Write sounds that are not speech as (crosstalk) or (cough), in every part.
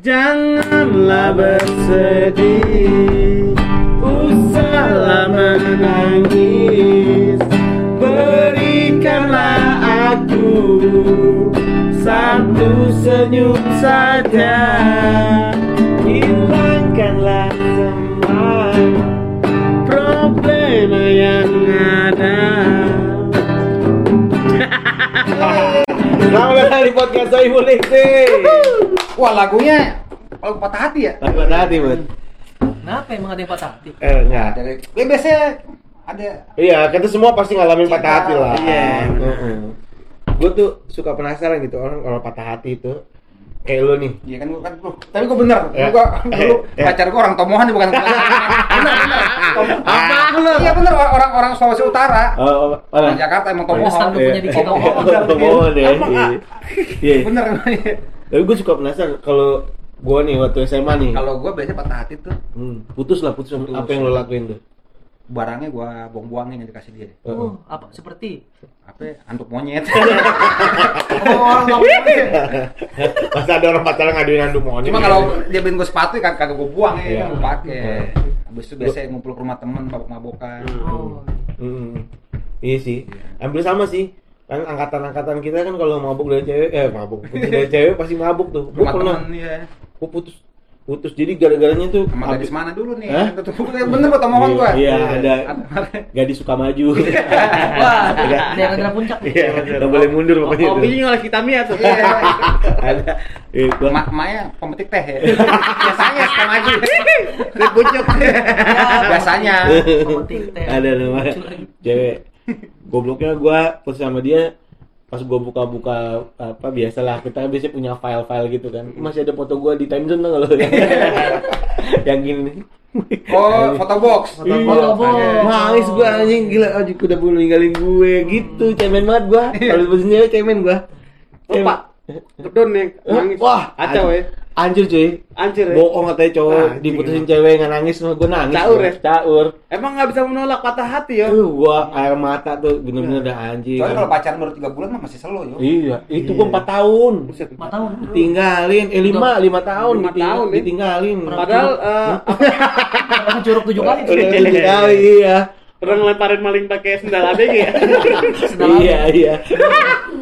Janganlah bersedih. Usahlah menangis. Berikanlah aku Satu senyum saja. Hilangkanlah semua Problema yang ada (laughs) Selamat datang di podcast Sohibul Ikhti Wah lagunya kalau patah hati ya. Lagu hati, Bud Kenapa emang ada yang patah hati? Eh, enggak Dari ya, biasanya ada Iya, kita semua pasti ngalamin Cinta. patah hati lah. Iya. Gue tuh suka penasaran gitu orang kalau patah hati itu kayak lu nih. Iya kan gua kan gua. Tapi gua bener, Ya. gua dulu (laughs) Ya. pacar gua orang Tomohan bukan (laughs) bener bener. Apa lu? Iya bener orang orang Sulawesi Utara. Oh, oh, Orang mana? Jakarta emang Tomohon. lu punya diksi Oh, (laughs) Tomohon. Tomohon ya. Iya. Iya. Bener. Tapi gue suka penasaran kalau gue nih waktu SMA nih. Kalau gua biasanya patah hati tuh Hmm, putus lah putus, Putus. apa yang lo lakuin tuh? Barangnya gua buang-buangin yang dikasih dia. Oh, apa seperti? Apa? ya? Antuk monyet. Oh, orang. (laughs) Masa ada orang pacaran ngaduin anduk monyet. Cuma kalau dia beliin gua sepatu kan kagak gua buang Iya. ya, gua pakai. Hmm. Habis itu biasanya ngumpul ke rumah temen mabok-mabokan. Oh, Hmm. Iya sih. Iya. Hampir sama sih. Kan angkatan-angkatan kita kan kalau mabuk dari cewek, eh mabuk dari cewek pasti mabuk tuh. Gue Rumah pernah, temen ya. gue putus, putus. Jadi gara-garanya tuh Sama habis- mana dulu nih? Hah? Itu tuh bener gua Tomohon gua. Iya, ada Ada- gadis suka maju. (laughs) wah, daerah-daerah puncak. Iya, nggak boleh mundur pokoknya. Oh, tuh. Kopinya oleh Kitamia tuh. Iya. ada. Eh, Ma Maya pemetik teh ya. Biasanya suka maju. Dari pucuk. Biasanya. (laughs) Pemetik teh. ada nama Lucu lagi. cewek. Gobloknya gua putus sama dia pas gua buka-buka apa biasalah kita biasanya punya file-file gitu kan. Masih ada foto gua di timezone tuh kalau (laughs) yang, yang gini Oh, foto box. Iya, Foto box. nangis gua anjing. Gila anjing udah belum ninggalin gue. Gitu cemen banget gua. Kalau cewek cemen gua. Oh, Pak. Kedon nih, nangis. wah Kacau ya. Anjir cuy Anjir ya. bohong katanya cowok Anjing, diputusin cewek nggak nangis gua nangis Caur ya? caur Emang nggak bisa menolak patah hati ya? Uh, gua air mata tuh bener-bener udah anjing. Soalnya kalau pacaran baru 3 bulan mah masih slow yo. Iya, itu Iya. gua 4 tahun. Empat tahun. Tinggalin, eh 5, 5 tahun, Lima diting- tahun, ya. ditinggalin. Padahal eh, Pernah curug tujuh kali. udah tujuh kali iya. pernah ngelemparin maling pakai sendal ABG ya. Sedang (laughs) Iya, iya.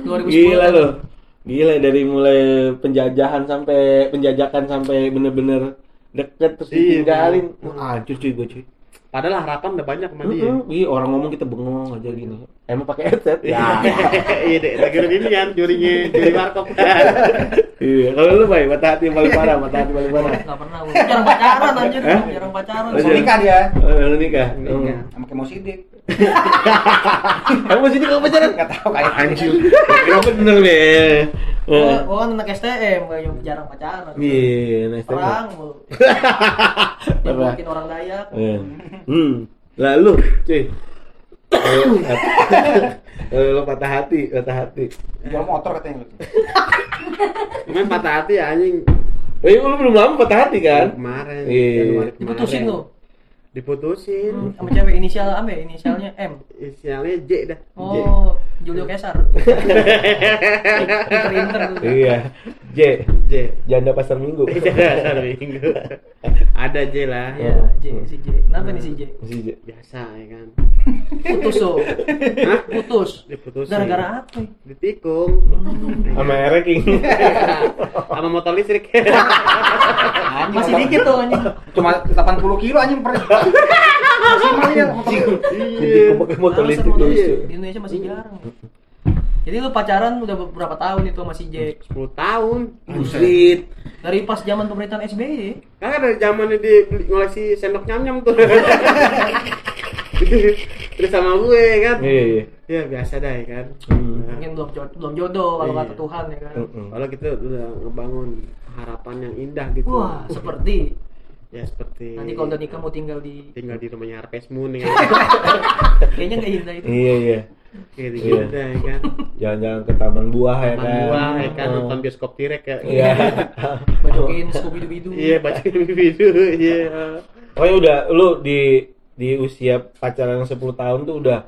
2010. Gila loh. Gila dari mulai penjajahan sampai penjajakan sampai bener-bener deket terus Iya, ditinggalin. Wah, hancur cuy gua cuy. Padahal harapan udah banyak sama dia. Iya, orang ngomong kita bengong aja gini. Emang pakai headset? Ya. (laughs) Iya deh, lagi udah ini kan jurinya juri warkop. (laughs) Iya, kalau lu baik, mata hati yang paling parah, mata hati paling parah. Nggak pernah. gua. Jarang pacaran anjir. Jarang pacaran. Oh, Mau nikah dia. Oh, lu nikah? Nikah sama Kemo Sidik. Kamu masih nikah pacaran? Enggak tahu kayak Anjir. Kira bener nih. Gua gua kan anak STM, yang jarang pacaran. Iya, nice Perang mulu. (laughs) Dia Perang. bikin orang Dayak. Iya. Hmm. Lalu, cuy. (laughs) Lo patah hati, patah hati. jual motor katanya lu. Cuman (laughs) patah hati ya anjing Eh, lu belum lama patah hati kan? kemarin. Iya. Diputusin lu. Diputusin. Hmm, Sama cewek inisial apa ya? Inisialnya M. Inisialnya J dah. J. Julio Kesar. (laughs) Inter-inter tuh. Iya. J, J. janda pasar minggu. (laughs) Dasar minggu. Ada J lah. Ya, J, si J. Kenapa nih si J? Si J. Biasa ya kan. Putus tuh. Hah? Putus. Diputusin. Gara-gara apa? ditikung Sama Ereking. (laughs) sama motor listrik. Anjing, Masih motor- dikit tuh anjing. Cuma 80 kilo anjing per. Maksimal ya motor. Pakai motor listrik Indonesia masih jarang. Jadi lu pacaran udah beberapa tahun itu sama si J. 10 tahun. Buset. Dari pas zaman pemerintahan SBY. Kan dari zamannya di ngoleksi sendok nyam-nyam tuh. (laughs) Terus sama gue kan. Iya, iya. Ya biasa dah ya kan. Hmm. Nah, Mungkin belum jodoh, belum jodoh kalau Iya. kata Tuhan ya kan. Kalau kita udah ngebangun harapan yang indah gitu. Wah, seperti ya seperti nanti kalau udah nikah mau tinggal di tinggal di rumahnya Harvest Moon ya. (laughs) kayaknya nggak indah itu. Iya, iya. Kayak Iya. gitu ya kan. Jalan-jalan ke taman buah ya Taman kan. buah ya kan Oh. nonton bioskop tirek ya. Iya. (laughs) Bacokin Scooby Doo Bidu. Iya baca video (laughs) iya. Pokoknya udah lu di di usia pacaran 10 tahun tuh udah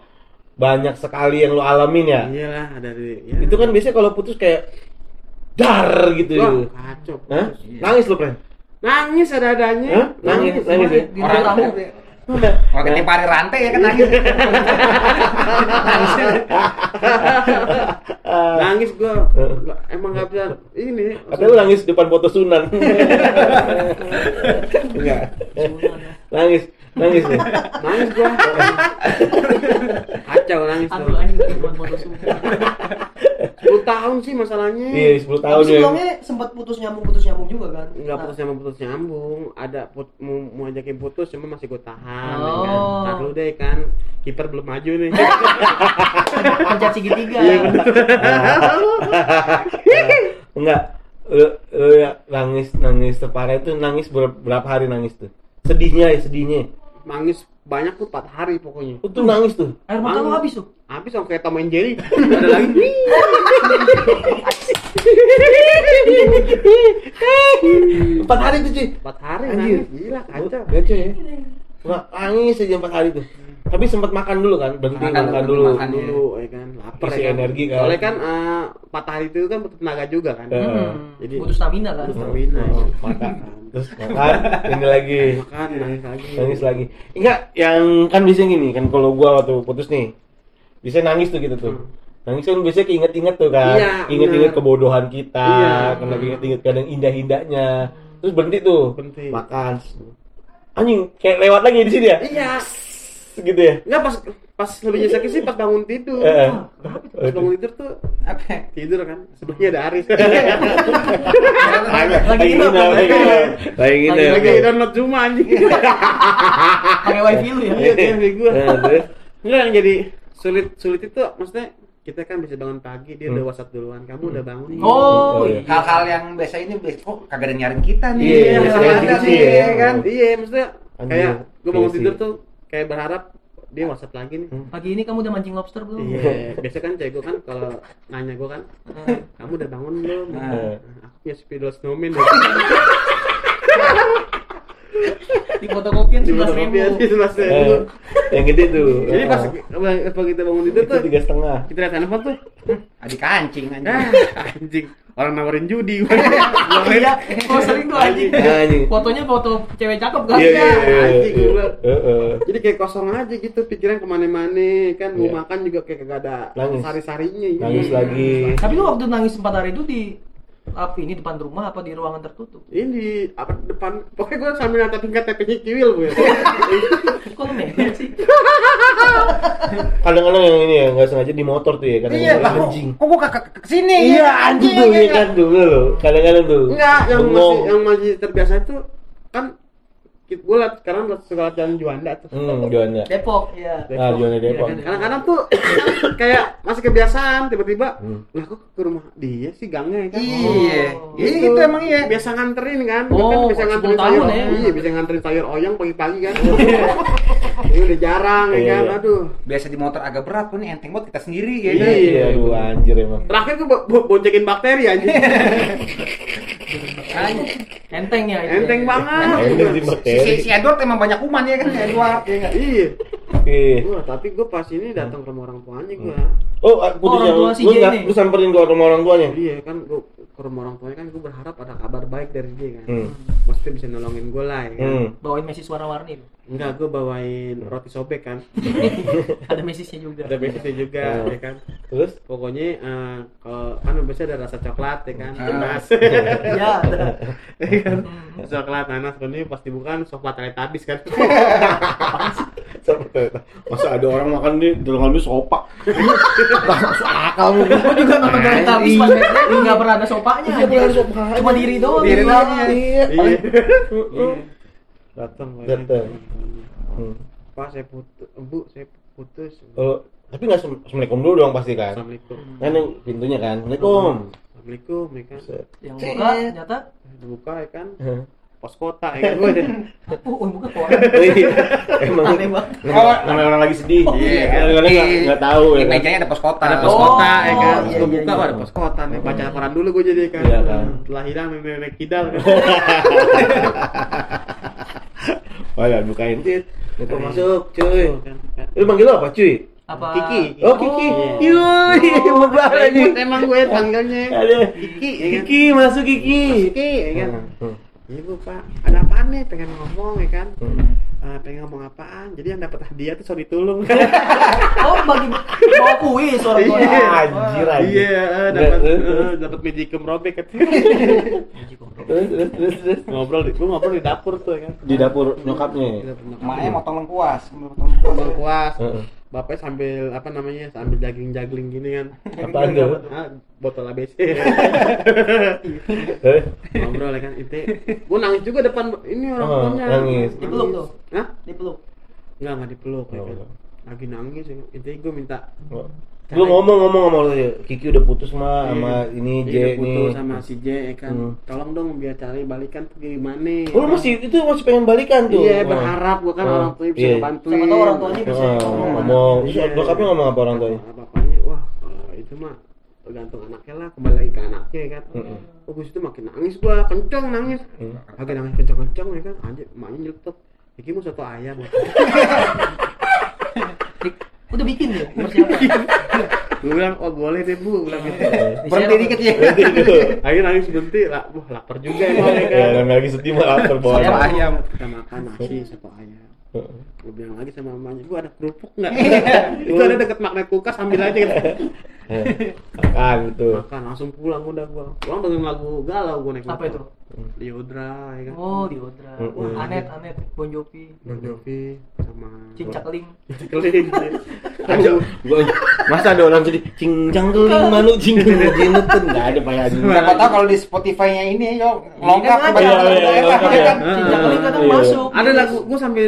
banyak sekali yang lu alamin ya. Iyalah dari ya. Itu kan biasanya kalau putus kayak dar gitu. Wah, kacau. Hah? Nangis lu, Pren? Nangis ada-adanya. Hah? Nangis, nangis ya? Di ruang tamu. Kalau ketimpa hari rantai ya kan nangis. (laughs) Nangis gua. Emang nggak bisa ini. Katanya lu nangis depan foto Sunan. Enggak. Nangis, nangis ya. Nangis gua. (laughs) Kacau nangis Aduh tuh. anjing buat foto semua. 10 tahun sih masalahnya. Iya, 10 tahun Tapi ya. sebelumnya sempat putus nyambung putus nyambung juga kan? Enggak Nah, putus nyambung putus nyambung. Ada put, mau, mau ajakin putus cuma masih gua tahan ya Oh. kan. Ntar dulu deh kan. Kiper belum maju nih. (laughs) Pencet segitiga. Iya bener. (laughs) Enggak. Lu, lu ya nangis nangis separah itu nangis ber- berapa hari nangis tuh? Sedihnya ya, sedihnya. Nangis banyak tuh 4 hari pokoknya. Itu nangis tuh. Air mata lu Nangis. habis tuh. Habis sama kayak Tom and Jerry. Ada lagi. Empat hari tuh cuy. 4 hari Anjir. nangis. Gila kacau. Gaco ya. Nggak, nangis aja empat hari tuh. Tapi sempat makan dulu kan, berhenti Makan makan, dulu, dulu. makan. dulu ya kan lapar Isi ya kan. energi kan. Soalnya kan eh, patah hari itu kan butuh tenaga juga kan. Heeh. Hmm. Jadi- butuh stamina kan. Butuh stamina. Oh, makan. Terus makan, ini lagi. Makan nangis lagi. Nangis lagi. Enggak, yang kan biasanya gini kan kalau gua waktu putus nih. Bisa nangis tuh gitu tuh. Nangis kan biasanya keinget-inget tuh kan. Iya, Inget-inget kebodohan kita, Iya. kan lagi inget-inget kadang indah-indahnya. Terus berhenti tuh. Berhenti. Makan. Anjing, kayak lewat lagi di sini ya? Iya. Gitu ya. Enggak pas pas lebih sakit sih pas bangun tidur. Eh. Pas bangun tidur tuh Apa? tidur kan. Sebelumnya ada Aris. (laughs) Lagi nginep, nginep, lagi lagi nginep. Lagi download Zuma anjing. Pakai wifi lu ya. Iya, TV gua. Nah, terus? Enggak yang jadi sulit sulit itu maksudnya kita kan bisa bangun pagi dia udah Hmm. WhatsApp duluan. Kamu udah bangun nih. Oh, Oh, iya. iya. Hal-hal yang biasa ini biasa kok kagak ada nyariin kita nih. Iya, Yang biasa ada gitu sih nih, ya. ya kan. Iya, maksudnya Anjir, kayak gue bangun iya tidur tuh kayak berharap dia WhatsApp lagi nih. Hmm. Pagi ini kamu udah mancing lobster belum? Iya, biasa kan cewek gue kan kalau nanya gue kan, kamu udah bangun belum? Nah. Nah, aku punya spidol snowman. Di fotokopian Di fotokopian di sebelas Eh, ribu. yang gede tuh. Jadi pas Ah. pas kita bangun tidur itu tuh, tiga setengah. kita lihat handphone tuh, Adik kancing anjing. ah, anjing, orang nawarin judi. (laughs) Iya, oh sering tuh anjing. Anjing. Fotonya foto cewek cakep kan? Iya, iya, iya. anjing, bilang. Heeh. Jadi kayak kosong aja gitu, pikiran ke mana-mana kan mau Iya. makan juga kayak kagak ada sari-sarinya. Nangis lagi. Tapi lu waktu nangis empat hari itu di apa ini depan rumah apa di ruangan tertutup? Ini apa depan pokoknya gue sambil nata tingkat TP-nya kiwil gue. (laughs) Kok lu sih? Kadang-kadang yang ini ya nggak sengaja di motor tuh ya Iya, kadang-kadang lah, kok anjing. kok gua kakak ke sini? Iya anjing tuh ya kan lo. Kadang-kadang tuh. Enggak, yang masih yang masih terbiasa itu gue liat sekarang suka liat jalan Juanda tuh. Hmm, Juanda. Depok, iya. Ah, Juanda Depok. Kan? Kadang-kadang tuh (coughs) kayak masih kebiasaan tiba-tiba, Hmm. lah kok ke rumah dia sih gangnya kan? Iya. Oh. Iya itu emang iya. Biasa nganterin kan? Oh, Gua kan bisa 10 nganterin tahun sayur. ya. Iya, bisa nganterin sayur oyang pagi-pagi kan. (laughs) Ini udah jarang ya Iya, kan? iya. Aduh. Biasa di motor agak berat pun nih enteng buat kita sendiri ya Iya, kan. iya, aduh anjir emang. Terakhir gue bo- bo- boncekin bakteri. Anjing. Enteng ya itu. Enteng ya. banget. Di Si, bakteri. si, si Edward emang banyak kuman ya kan (laughs) Edward ya kan. Iya. Oke. Wah, tapi gue pas ini datang ke rumah orang tuanya gue. Oh, ah, putusnya orang tua si lu lu samperin ke rumah orang tuanya? Iya kan gue ke rumah orang tuanya kan gue berharap ada kabar baik dari dia kan. Hmm. Maksudnya bisa nolongin gue lah ya kan. Hmm. Bawain mesis warna-warni. lu. Enggak, gue bawain roti sobek kan. (laughs) Ada mesisnya juga. Ada besoknya juga Oh. ya kan. Terus? Pokoknya eh, kalau kan biasanya ada rasa coklat ya kan. Ah. Nanas. (laughs) Iya, ada. (laughs) Ya kan? coklat nanas ini pasti bukan coklat habis kan. Masa ada orang makan di dalam habis sopak? Gak masuk akal lu. Gua juga nonton dari habis pas enggak pernah ada sopanya Iya, ada sopanya. Cuma diri doang. Diri Iya. doang. Iya. Iya. Heeh. Datang Datang. Hmm. Pak saya putus, Bu saya putus. Oh, tapi nggak sem- assalamualaikum dulu dong pasti kan? Assalamualaikum. Kan yang pintunya kan, assalamualaikum. Assalamualaikum ya kan. Yang buka ternyata Dibuka ya kan. Pos kota ya kan gue. oh, oh buka kok. Oh iya, emang Aneh banget. namanya, namanya orang lagi sedih. Oh, iya. Kadang-kadang nggak nggak tahu ya. kan? mejanya ada pos kota. ada pos Oh, kota ya kan. iya, Gue iya, buka iya. ada pos kota nih. Baca koran dulu gue jadi kan. Iya, kan. Setelah hilang nenek kidal kan. (laughs) Oh ya, bukain. Tit. Itu masuk, cuy. Kan. Lu manggil lu apa, cuy? Apa? Kiki. Oh Kiki. Iya. Yoi, (laughs) berbahaya lagi. Ribut emang gue panggilnya. Ada. Kiki, ya kan? Kiki masuk Kiki. Kiki, ya kan? Bu pak, ada apaan nih? Pengen ngomong ya kan? Hmm. Eh, pengen ngomong apaan? Jadi yang dapat hadiah tuh sorry tulung. (laughs) Oh, bagi bawa kuis orang tua. Iya, anjir, anjir. Iya, eh, dapat eh, dapat magicum robek kan. Ngobrol di, gua ngobrol di dapur tuh ya kan. Di dapur nyokapnya. ya? Emaknya motong lengkuas, motong lengkuas. Bapaknya sambil apa namanya? Sambil jagling-jagling gini kan. (laughs) Apaan tuh? Ah, botol ABC. (laughs) Eh, ngobrol ya kan. Itu gua nangis juga depan ini orang Oh, tuanya. nangis. Dipeluk tuh. Hah? Dipeluk. Enggak, enggak dipeluk ya Oh, kan. enggak. Lagi nangis ya. kan. Intinya gua minta Lu ngomong-ngomong sama lu ya, Kiki udah putus mah sama ini Iya, J udah nih. putus sama si J ya kan. Hmm. Tolong dong biar cari balikan tuh gimana. Oh, lu masih itu masih pengen balikan tuh. Iya, berharap gua kan Oh, orang tuanya bisa iya. Siapa tahu orang tuanya bisa Heeh, ngomong. Iya. Bokapnya ngomong apa orang tuanya? Nah, Bapaknya, wah itu mah tergantung anaknya lah, kembali lagi ke anaknya ya kan. Mm-mm. Oh, gua situ makin nangis gua, kenceng nangis. Hmm. Lagi nangis kenceng-kenceng ya kan. Anjir, emaknya nyelutuk. Iki mau soto ayam. (laughs) Udah bikin ya persiapan. Gue bilang, oh boleh deh bu, bilang gitu. Berhenti dikit ya. Akhirnya nangis berhenti, lah, wah lapar juga ya Ya, kan. namanya lagi sedih mah lapar Soto bawaan. ayam. Kita makan nasi soto ayam. (laughs) Heeh. Gue bilang lagi sama mamanya, bu ada kerupuk nggak? (laughs) itu ada deket magnet kulkas, ambil aja gitu. Makan gitu. Makan langsung pulang udah gua. Pulang dengan lagu galau gua naik Apa itu? Liodra ya kan. Oh, di Odra. Mm-mm. Anet, Anet, Bon Jovi, Bon Jovi sama Cincak Ling. Keling. (laughs) Ada, gua, masa ada orang sedih cincang keling manu cincang jinut kan nggak ada Haji. Siapa tahu kalau di Spotify-nya ini yo lengkap kan banyak ada, lagu iya, daerah, lengkap ya ya. kan? Cincak Ling kadang Iya. masuk. Ada lagu gua sambil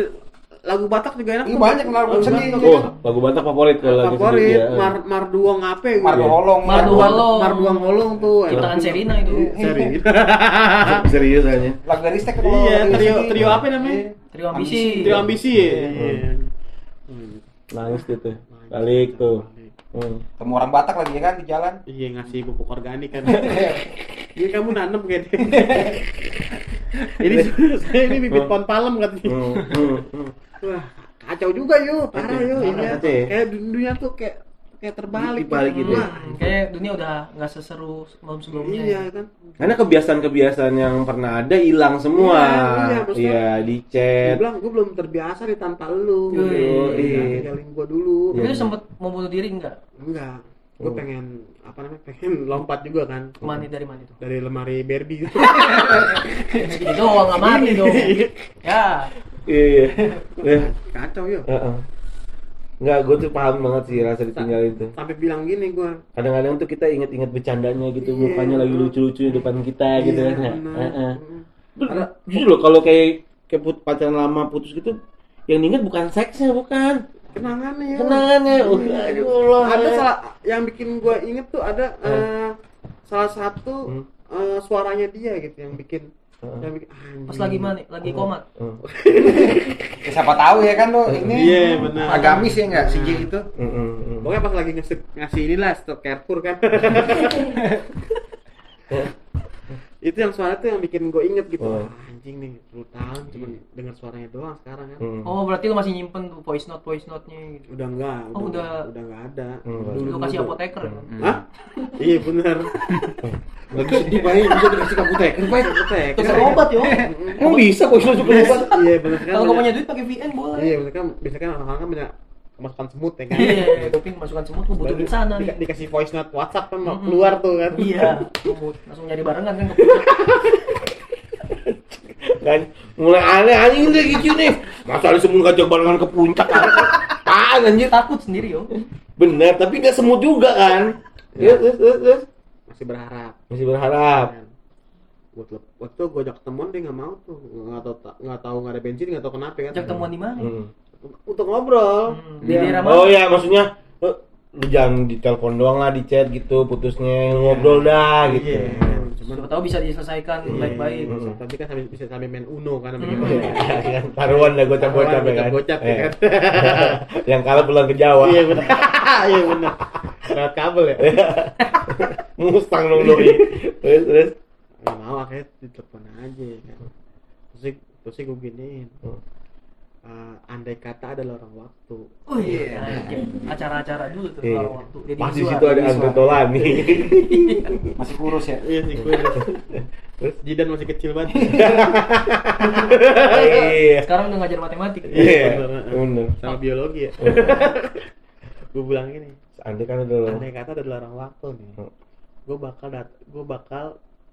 lagu Batak juga enak. Iya, banyak lagu sedih. Batak. Oh, lagu Batak favorit kalau sedih Favorit ya. Mar Marduong apa ya? Margo Holong. Marduong Holong. Marduong Holong tuh. Ciptaan Serina itu. Serius. (laughs) Serius aja. Lagu dari Stek kalau Iya, trio trio apa namanya? Trio Ambisi. Trio ambisi ya. Iya. Iya. Hmm. Nangis gitu. Balik tuh. Hmm. Ketemu orang Batak lagi ya kan di jalan. Iya ngasih pupuk organik kan. (laughs) Iya kamu nanam kayak (laughs) ini saya ini bibit pohon palem katanya. Wah kacau juga yuk, parah yuk. Ini Parah, ya, ya? kayak dunia tuh kayak kayak terbalik. Dibalik gitu ya? Wah, Kayak dunia udah nggak seseru sebelum sebelumnya. Iya kan. Karena kebiasaan-kebiasaan yang pernah ada hilang semua. Iya, iya, Iya, di Gue chat. bilang gue belum terbiasa nih tanpa lu. Yoi. Iya, tinggalin gue dulu. Tapi lu sempet mau bunuh diri enggak? Enggak. Gue Oh. pengen apa namanya? Pengen lompat juga kan. Ke mana dari mana itu? Dari lemari Barbie. (laughs) Segini doang nggak mati dong. Ya. Iya, iya. Kacau yuk. Heeh. Enggak, gue tuh paham banget sih rasa ditinggalin tuh. Sampai bilang gini gue. Kadang-kadang tuh kita inget-inget bercandanya gitu, Iya. mukanya lagi lucu-lucu di depan kita gitu kan. Iya, ya. benar. Heeh. Jujur loh kalau kayak kayak put- pacaran lama putus gitu, yang diinget bukan seksnya, bukan. Kenangannya ya. Kenangannya. Oh, aduh Allah. Ada salah yang bikin gue inget tuh ada eh, salah satu Hmm. eh, suaranya dia gitu yang bikin yang bikin anjing. Pas lagi mana? Lagi komat. Hmm. (laughs) Ya, siapa tahu ya kan lo ini Iya, benar. agamis ya enggak si J itu. Hmm, hmm, hmm. Pokoknya pas lagi ngasih, ngasih inilah stok Carrefour kan. (laughs) (laughs) itu yang suara tuh yang bikin gue inget gitu. Oh. Anjing nih, 10 tahun cuma dengar suaranya doang sekarang kan. Hmm. Oh, berarti lu masih nyimpen tuh voice note voice note-nya gitu. Udah enggak, Oh, udah. udah enggak ada. Hmm. Lu kasih apoteker. ya? Hah? iya benar. Lagi sedih baik bisa dikasih ke apoteker, baik. Apoteker. Tukar obat yo. Emang bisa kok bisa juga obat? Iya benar kan. Kalau nggak banyak- punya duit pakai VN boleh. Iya, benar kan biasanya kan orang-orang kan banyak kemasukan semut ya kan. Iya, tapi masukan semut gua butuh di sana di- nih. dikasih voice note WhatsApp kan mau keluar tuh kan. Iya, (laughs) langsung nyari barengan kan kan mulai aneh anjing deh gitu nih masa ada semut ngajak barengan ke puncak apaan anjir Takut sendiri yo. bener tapi nggak semut juga kan Iya. Terus, terus, terus, terus. Masih berharap. masih berharap Kan. Waktu, waktu gue ajak ketemuan dia nggak mau tuh nggak tahu nggak tahu nggak ada bensin nggak tahu kenapa kan Ajak temuan di mana? Hmm. Untuk ngobrol Hmm, di Dia- daerah mana? oh ya maksudnya eh, lu jangan di telepon doang lah di chat gitu putusnya ngobrol dah gitu Iya. Siapa cuman tahu bisa diselesaikan Iya. baik-baik. Hmm. tapi kan sambil, bisa sambil main uno kan sama Hmm. gitu Kan, taruhan dah gocap-gocap ya kan gocap ya Eh. kan (laughs) yang kalah pulang ke Jawa iya benar (laughs) iya benar lewat kabel ya (laughs) Mustang dong doi terus terus nggak mau akhirnya ditelepon aja kan terus sih terus gue giniin Hmm. Eh, andai kata adalah orang waktu Oh iya, Iya. anjing. acara-acara dulu tuh Iya. kalau waktu Deddy Pas di Miswar. situ ada Andre Tolani. (laughs) Masih kurus ya. iya sih gue terus Jidan masih kecil banget (laughs) Iya. Sekarang udah ngajar matematik. Iya. Bener. sama biologi ya (laughs) gue bilang gini Andai kan ada lo. andai kata adalah orang waktu nih Hmm. gue bakal dat gue bakal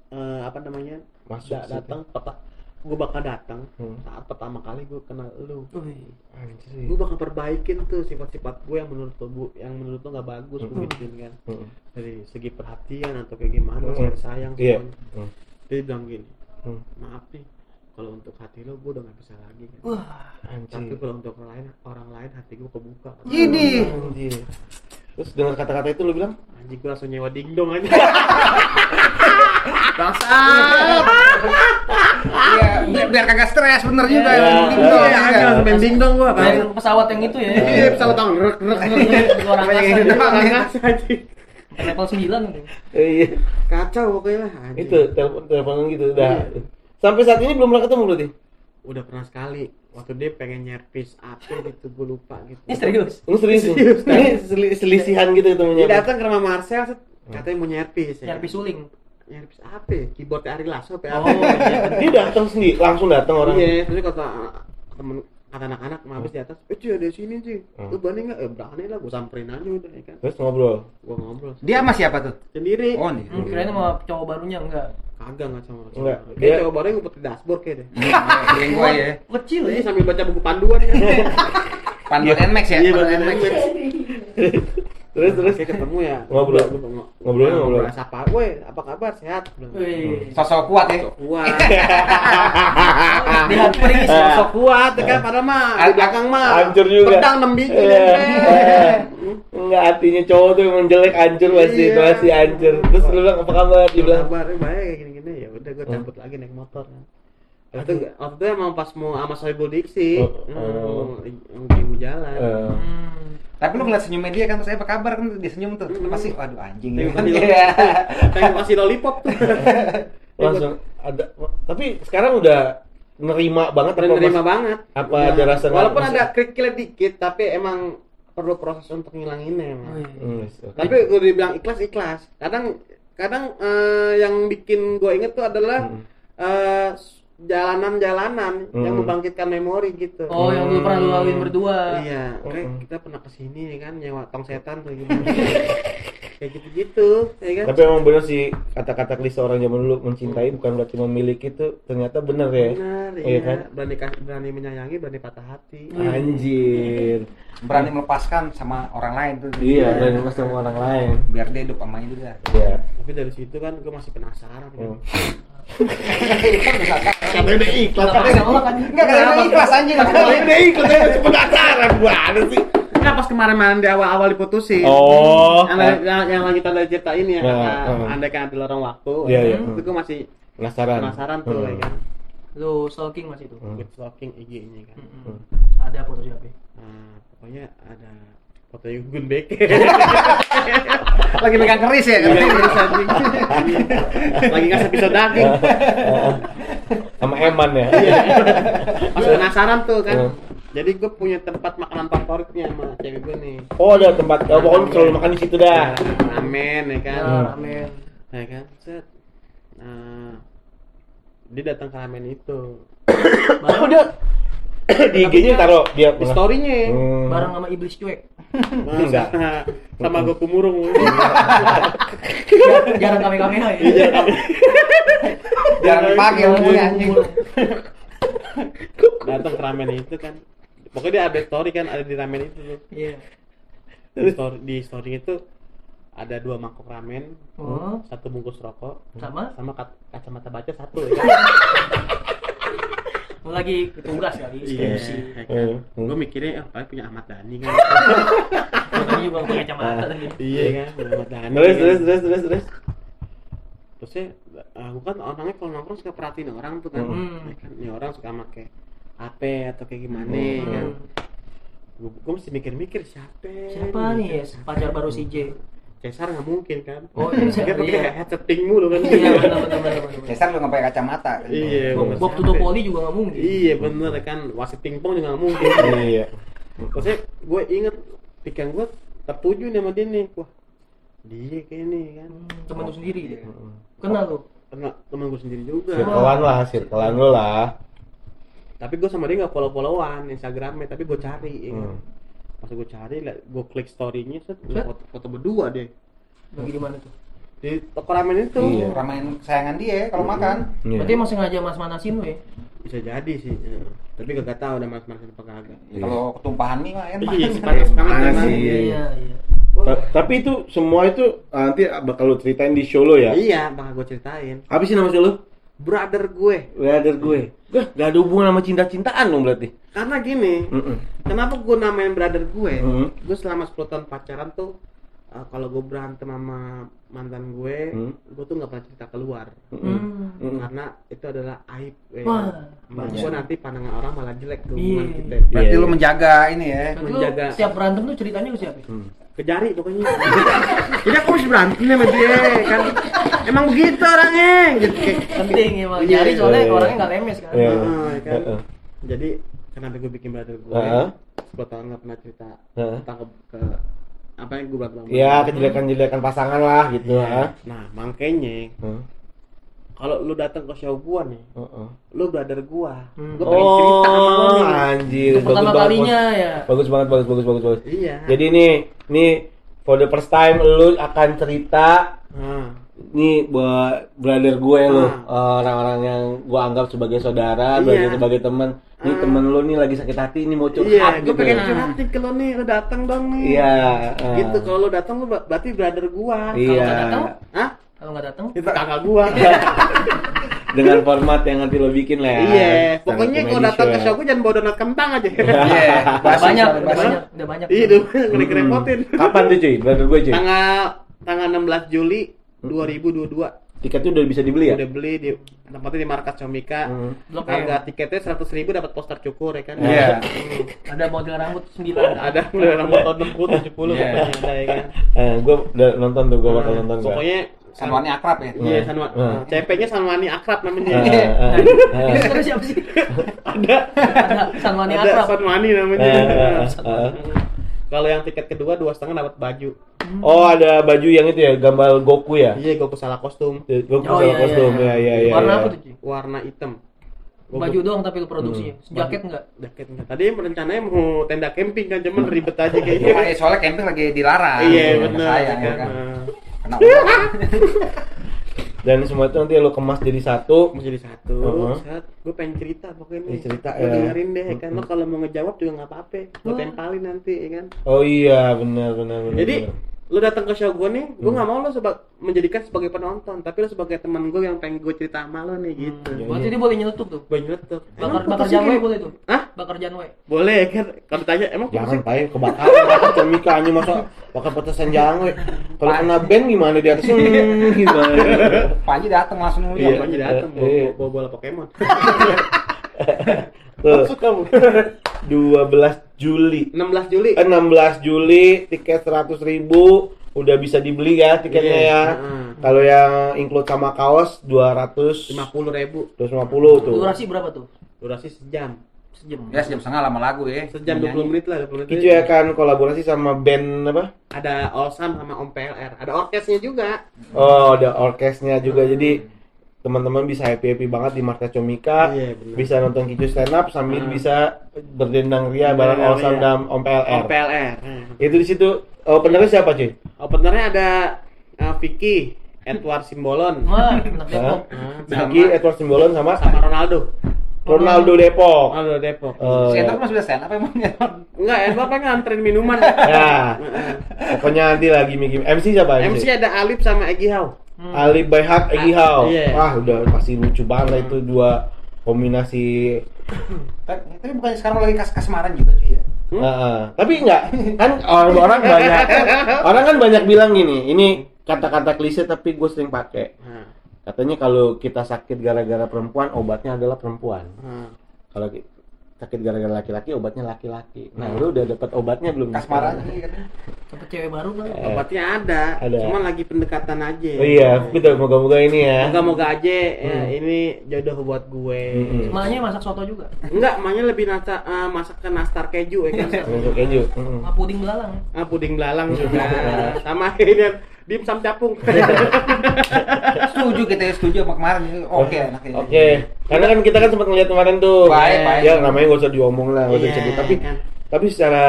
eh, apa namanya Masuk datang peta gue bakal datang Hmm. saat pertama kali gue kenal lu gue bakal perbaikin tuh sifat-sifat gue yang menurut lo bu yang menurut lo nggak bagus Hmm. gituin kan Hmm. dari segi perhatian atau kayak gimana Hmm. sayang sayang Iya. semuanya. Hmm. dia bilang gini Hmm. maaf nih kalau untuk hati lo gue udah nggak bisa lagi kan Wah. tapi kalau untuk orang lain orang lain hati gue kebuka Ini. Anjir. Terus dengan kata-kata itu lu bilang, anjing gue langsung nyewa dingdong aja (laughs) Iya, biar, biar kagak stres bener juga. Iya. Yang penting tuh, Iya, ya, Agak kan? langsung main dingdong gue kan pesawat yang itu ya. iya pesawat tangan rek rek angkasa. Ya. ya. anjing Level 9 itu. eh, iya. kacau pokoknya lah. Itu telepon teleponan gitu udah. Iya. Sampai saat ini belum pernah ketemu berarti. udah pernah sekali waktu dia pengen nyerpis apa gitu gue lupa gitu Ini serius. Lu serius? Serius, Ini seli- selisihan gitu ketemunya. dia datang ke rumah Marcel katanya mau nyerpis ya Nyari suling. Nyerpis apa ya? keyboardnya Ari Lasso apa? Oh, iya. Dia datang sendiri, langsung datang orang. iya terus kata temen kata anak-anak mau habis di atas eh cuy ada sini cuy Hmm. lu berani nggak eh berani lah gue samperin aja udah ya kan Terus ngobrol. gue ngobrol Dia sama siapa tuh? sendiri Oh, nih. Hmm, kirain sama cowok barunya enggak. kagak nggak sama Enggak, dia dia- coba baru ngumpet di dashboard kayak deh Yang gua ya. Kecil ya. sambil baca buku panduan ya (laughs) Panduan Nmax ya. iya Panduan Nmax. (laughs) Terus terus kayak ketemu ya Ngobrol. Ngobrolnya ngobrol. ngobrol sapa woi apa kabar sehat. Sosok kuat ya. sok kuat (laughs) Di hati pergi sok kuat kan padahal mah di belakang mah Hancur juga. pedang enam biji Iya. deh. Enggak hatinya cowok tuh emang jelek hancur masih Iya. masih hancur. Terus lu bilang apa kabar? Dia bilang kabar baik gini gini ya udah gue cabut lagi naik motor waktu itu waktu itu emang pas mau sama Soebul Diksi Oh, oh. hmm, mau jalan eh, Hmm. Tapi lu ngeliat senyumnya dia kan, saya apa kabar kan dia senyum tuh. Lu pasti waduh anjing ya. kan. (laughs) Iya. (laughs) pengen kasih lollipop tuh (laughs) langsung ada tapi sekarang udah nerima banget apa nerima mas- banget apa Udah. ada rasa walaupun masih- ada kerikil dikit tapi emang perlu proses untuk ngilanginnya emang. Wih. Hmm, oke. tapi gue dibilang ikhlas ikhlas kadang kadang eh, yang bikin gue inget tuh adalah Hmm. eh, jalanan-jalanan yang Hmm. membangkitkan memori gitu Oh, yang dulu pernah lu laluin berdua. iya kayak Hmm. kita pernah ke sini ya kan nyewa tong setan tuh gimana (laughs) kayak gitu-gitu ya kan tapi emang bener sih kata-kata klise orang zaman dulu mencintai bukan berarti memiliki itu ternyata bener ya benar Iya iya kan? berani berani menyayangi berani patah hati anjir Berani melepaskan sama orang lain tuh. iya dan sama orang lain Biar dia hidup sama juga. iya tapi dari situ kan gue masih penasaran kan Hmm. Katanya udah ikhlas kan? Enggak kadang ikhlas anjing. udah ikut aja masih penasaran gua ada sih Enggak pas kemarin-kemarin di awal-awal diputusin. oh yang, yang, yang lanjutan dari cerita ini ya, Nah, nah. andai kan adalah orang waktu, Iya, iya. itu gue masih penasaran penasaran tuh, Hmm. ya kan. Lu stalking masih itu. Hmm. Good stalking IG-nya kan. Hmm. Ada foto siapa? Nah, pokoknya ada foto Gun Beke. (laughs) Lagi megang keris ya kan. (laughs) Lagi ngasih pisau daging. (laughs) sama Eman ya Pas penasaran tuh kan. Hmm. Jadi gue punya tempat makanan favoritnya sama cewek gue nih. oh ada tempat oh, pokoknya selalu makan di situ dah Ramen ya kan. Ya, ramen. Ya kan. Set. Nah, dia datang ke ramen itu. oh (coughs) dia (coughs) di IG-nya taruh dia Di story-nya. Hmm. Bareng sama iblis cuek. Enggak. sama gue kumurung Jar- Jarang kami-kami ya. Jangan pakai ilmunya anjing. datang ke ramen itu kan pokoknya dia ada story kan ada di ramen itu tuh Iya. di story di story itu ada dua mangkok ramen Oh, satu bungkus rokok sama? sama ka- kacamata baca satu ya (laughs) Lu lagi tugas kali, skripsi. ya kan? Hmm. gue mikirnya ah paling punya Ahmad Dhani kan (laughs) tadi juga pakai kacamata tadi. iya kan punya Ahmad Dhani terus kan. terus terus terus terus terusnya aku kan orangnya kalau nongkrong suka perhatiin orang tuh kan Hmm. Ya kan? ini orang suka pakai HP atau kayak gimana Hmm. kan gue, gue mesti mikir-mikir siapa Siapa nih ya pacar baru si J? Cesar nggak mungkin kan Oh, Cesar, (laughs) dia pakai iya. headset pink mulu kan Iya benar benar benar benar. Cesar lu nggak pakai kacamata kan? iya Bob, Tutopoli juga nggak mungkin. iya bener kan wasit pingpong juga nggak mungkin Iya. Maksudnya gue inget pikiran gue tertuju nih sama dia nih wah dia kayak nih kan Hmm, Temen lu sendiri dia. Kenal lu. karena temen gue sendiri juga Circlean lah, circlean lu lah. tapi gue sama dia nggak follow followan instagramnya tapi gue cari ya. Hmm. Pas gue cari gue klik storynya set Set. foto, foto berdua deh Lagi di mana tuh? di toko ramen itu Iya. Ramen kesayangan dia kalau makan. Iya. Berarti emang sengaja mas manasin lu ya? bisa jadi sih ya. tapi gak tahu udah mas mas apa kagak Ya, Kalau ketumpahan mie mah enak. iya panas banget sih. Iya iya. Ta- Tapi itu semua itu ah, nanti bakal lu ceritain di show lo ya. iya bakal gue ceritain Apa sih nama show lo? Brother gue Brother gue. Gue gak ada hubungan sama cinta-cintaan dong berarti. karena gini Mm-mm. kenapa gue namain brother gue Hmm. gue selama 10 tahun pacaran tuh uh, kalau gue berantem sama mantan gue Hmm. gue tuh nggak pernah cerita keluar Hmm. Mm-mm. karena itu adalah aib ya. Wah. Iya. gue nanti pandangan orang malah jelek tuh Iya. hubungan kita Berarti Iya, lu iya. menjaga ini ya. Berarti lu Menjaga. setiap berantem tuh ceritanya ke siapa? Hmm. Ke jari pokoknya jadi aku harus berantem sama dia kan emang begitu orangnya gitu kayak Penting emang. Iya, Nyari soalnya iya, iya. orangnya nggak lemes kan. Iya. Heeh, kan. Heeh. jadi kenapa gue bikin brother gue Heeh. 10 tahun nggak pernah cerita Heeh. tentang ke, ke apa yang gue berantem Ya, dia. kejelekan-jelekan pasangan lah gitu. Iya. ah. nah makanya Hmm. Kalau lu datang ke show gua nih Heeh. lu brother gua Hmm. gua pengen cerita sama lu Oh, nih anjir. Itu pertama bagus kalinya ya. Bagus banget, bagus, bagus, bagus, bagus. iya Jadi nih, nih for the first time lu akan cerita Nah, nih buat brother gue lu Ah. orang-orang yang gue anggap sebagai saudara, Iya. sebagai sebagai teman. Nih Ah. temen lu nih lagi sakit hati, ini mau curhat iya gitu. gua pengen Nah. curhatin ke lu nih lu datang dong nih Iya. ah. gitu kalau lu datang lu ber- berarti brother gua Iya. nggak datang? Hah? Kalau nggak datang, itu kakak gua (laughs) Dengan format yang nanti lo bikin lah ya. iya pokoknya kalau datang ke ya. show gua jangan bawa donat kentang aja Iya. udah banyak, udah banyak, udah banyak. iya tuh ngeri repotin Kapan tuh cuy, brother gue cuy? tanggal tanggal 16 Juli 2022 Tiketnya udah bisa dibeli ya? udah beli di tempatnya di markas Comika Hmm. Blok harga M. tiketnya 100 ribu dapat poster cukur ya kan Iya. Ada model rambut 9 ada mulai rambut tahun 60 70 Iya. pokoknya ada ya kan Eh, gue udah nonton tuh, gue bakal Nah, nonton gua. pokoknya Sanwani akrab ya. iya Sanwa Hmm. CP-nya Sanwani akrab namanya Iya. ah, Ini ah. sebenarnya siapa sih? ada Ada Sanwani ada Akrab. Sanwani namanya ah, ah. kalau yang tiket kedua dua setengah dapat baju Oh ada baju yang itu ya, gambar Goku ya? iya gue salah kostum Goku Oh, sama iya, iya, kostum, iya. ya ya ya. Warna ya. apa tuh, warna hitam Gua- Baju doang tapi lu produksinya. Hmm. Jaket enggak? jaket enggak tadi rencananya mau tenda camping kan cuman ribet aja (laughs) kayaknya eh, soalnya camping lagi dilarang. iya benar Sayang ya kan. Kena uang. (laughs) Dan semua itu nanti lo kemas jadi satu. jadi satu Uh-huh. saat gue pengen cerita pokoknya Iya, cerita, ya. dengerin deh kan lo Mm-mm. kalau mau ngejawab juga nggak apa-apa gue tempalin nanti ya kan Oh iya, benar benar benar. jadi. Lu datang ke show gue nih gue Hmm. nggak mau lo seba- menjadikan sebagai penonton tapi lo sebagai teman gue yang pengen gue cerita sama lo nih gitu Iya, Berarti iya. dia boleh nyelutuk tuh. gue nyeletuk Bakar bakar janwe boleh tuh. Hah? Bakar janwe. boleh kan kalau ditanya emang Jangan pakai (laughs) kebakaran bakar cemika anjing masa bakar petasan jangwe. Kalau kena band gimana di atas? Hmm, gimana? Panji datang langsung iya ngeliat. gue jadi datang bawa, Iya. bawa bola Pokemon (laughs) Tuh, masuk kamu (laughs) 12 Juli. 16 Juli 16 Juli tiket 100.000 ribu udah bisa dibeli ya tiketnya Iya, ya. heeh. Kalau yang include sama kaos 200 lima puluh ribu 250 tuh. Durasi berapa tuh? durasi sejam Sejam. Ya sejam setengah lama lagu ya. sejam 20 menit lah 20 menit Itu ya kan kolaborasi sama band apa? ada Olsam sama Om PLR ada orkesnya juga Oh, ada orkesnya juga. Jadi teman-teman bisa happy-happy banget di Markas Comika. Iya. Bisa nonton Kicu stand up sambil Hmm. bisa berdendang ria bareng ria. dan Om PLR. Om PLR Hmm. Itu di situ openernya siapa, cuy? openernya ada uh, Vicky Edward Simbolon Wah, anak Depok. Ah, Vicky, Edward Simbolon sama sama Ronaldo Ronaldo Depok. Ronaldo Depok Oh, Si ya. Edward mah sudah stand up emangnya. enggak Edward kan nganterin minuman Ya, pokoknya nanti lagi Miki. MC siapa? MC ada Alip sama Egi Hau Hmm. Ali Bayhak, Egi Hao. Iya. Wah, udah pasti lucu banget lah itu dua kombinasi. Tapi tapi bukannya sekarang lagi kas kasmaran juga cuy ya. Hmm? Heeh. Tapi enggak kan orang-orang banyak orang kan banyak bilang gini, ini kata-kata klise tapi gue sering pakai. Nah, Katanya kalau kita sakit gara-gara perempuan, obatnya adalah perempuan. nah. Kalau sakit gara-gara laki-laki, obatnya laki-laki. Nah, lu udah dapat obatnya belum? Kasmaran kan. Sampai cewek baru kan. Eh. Obatnya ada, Ada. cuman lagi pendekatan aja. Oh iya, betul. Moga-moga ini ya. Moga-moga aja ya, Hmm. ini jodoh buat gue. Hmm. Emaknya masak soto juga. Enggak, emaknya lebih nasa, eh, masak ke nastar keju ya kan. Untuk keju. Mm. Sama puding belalang. ah, puding belalang juga. (laughs) Sama ini dimsum capung. (laughs) Setuju kita ya, setuju sama kemarin itu. Oke enaknya. Oke, karena kan kita kan sempat ngeliat kemarin tuh. Baik, baik. Ya namanya gak usah diomong lah, gak usah Iya, disebut. Tapi kan. tapi secara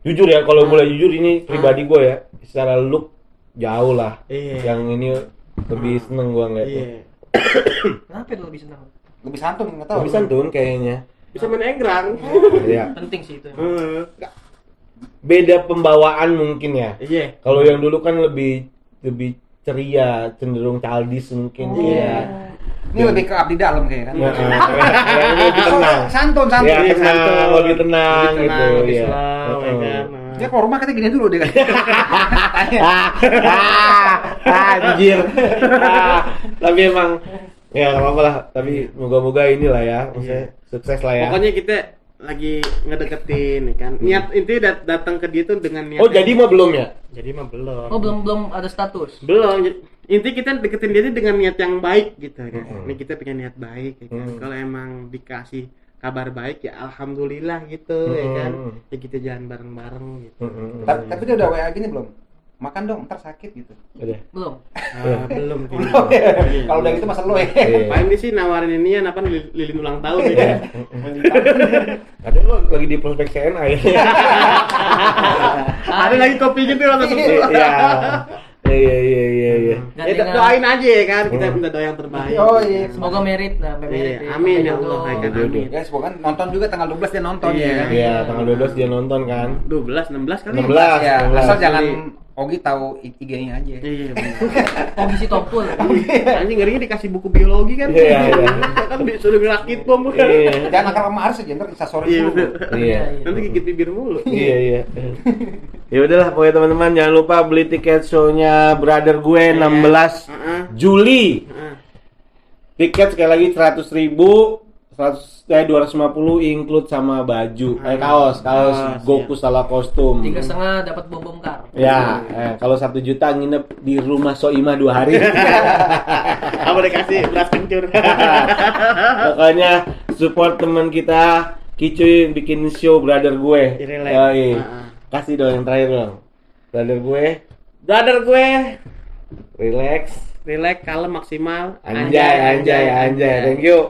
jujur ya, kalau mulai jujur ini pribadi gue ya, secara look jauh lah. Iya. Yang ini lebih seneng gue ngeliatnya. Iya. (coughs) Kenapa lu lebih senang? Lebih santun enggak tahu. Lebih santun kayaknya. Bisa main egrang. Iya. (laughs) Penting sih itu. Beda pembawaan mungkin ya. Iya. Kalau yang dulu kan lebih lebih ceria, cenderung childish mungkin. Oh. Iya. Ini lebih ke abdi dalam kayaknya kan. Nah, (laughs) lebih tenang. Santun, santun. Ya, Iya, tenang, santun. lebih tenang Lebih gitu. tenang, lebih ya. slow, ya Heeh. kan. Dia keluar rumah kita gini dulu deh kan. (laughs) ah, ah, ah, anjir. Ah, tapi emang ya nggak apa-apa lah. Tapi moga-moga inilah ya, maksudnya sukses lah ya. Pokoknya kita lagi ngedeketin ya kan. Niat intinya dat- datang ke dia tuh dengan niat. Oh jadi mah belum ya? Jadi mah belum. Oh belum belum ada status. belum inti kita deketin dia tuh dengan niat yang baik gitu kan Mm-mm. ini kita punya niat baik ya kan Mm. kalau emang dikasih kabar baik ya alhamdulillah gitu ya kan Mm-mm. ya kita jalan bareng-bareng gitu Mm-mm. tapi, tapi dia udah WA gini belum? Makan dong, ntar sakit gitu. Udah. Belum. Ah, (laughs) belum. Belum ya? Iya. Kalau udah gitu masa lu ya. Iya. paling dia sih nawarin ini ya apa li- lilin ulang tahun ya Ada lo lagi di prospek CNA ya? (laughs) ada lagi kopi gitu atau susu Iya. Iya iya iya iya. Ya doain aja ya kan kita Hmm. minta doa yang terbaik Oh iya. Semoga merit lah, merit. Iya, amin ya Allah, kan, amin. Ya semoga nonton juga tanggal 12 dia nonton Iya. ya. Iya, tanggal 12 dia nonton kan. 12 16 kali 16. Ya, 16. asal jangan Ogi tahu IG-nya aja. iya bener. (laughs) Oh gisi tompul. anjing ngerinya dikasih buku biologi kan Iya, iya. (laughs) kan sudah rakit bom kan Iya. Jangan akal sama Ars aja, ntar bisa sore Iya, dulu. Iya. nanti gigit bibir mulu Iya iya. (laughs) Ya udahlah pokoknya teman-teman jangan lupa beli tiket show-nya brother gue 16 Heeh. Juli. Heeh. Tiket sekali lagi 100 ribu 100 eh 250 include sama baju eh kaos kaos Kaos, Goku salah kostum Tiga setengah dapat bom bom kar. ya eh, kalau satu juta nginep di rumah Soima dua hari (laughs) apa dikasih beras kencur (laughs) pokoknya support teman kita Kicuy bikin show brother gue. Yoi. Heeh. Kasih dong yang terakhir dong. Brother gue. Brother gue. Relax. Relax kalem maksimal. Anjay anjay anjay thank you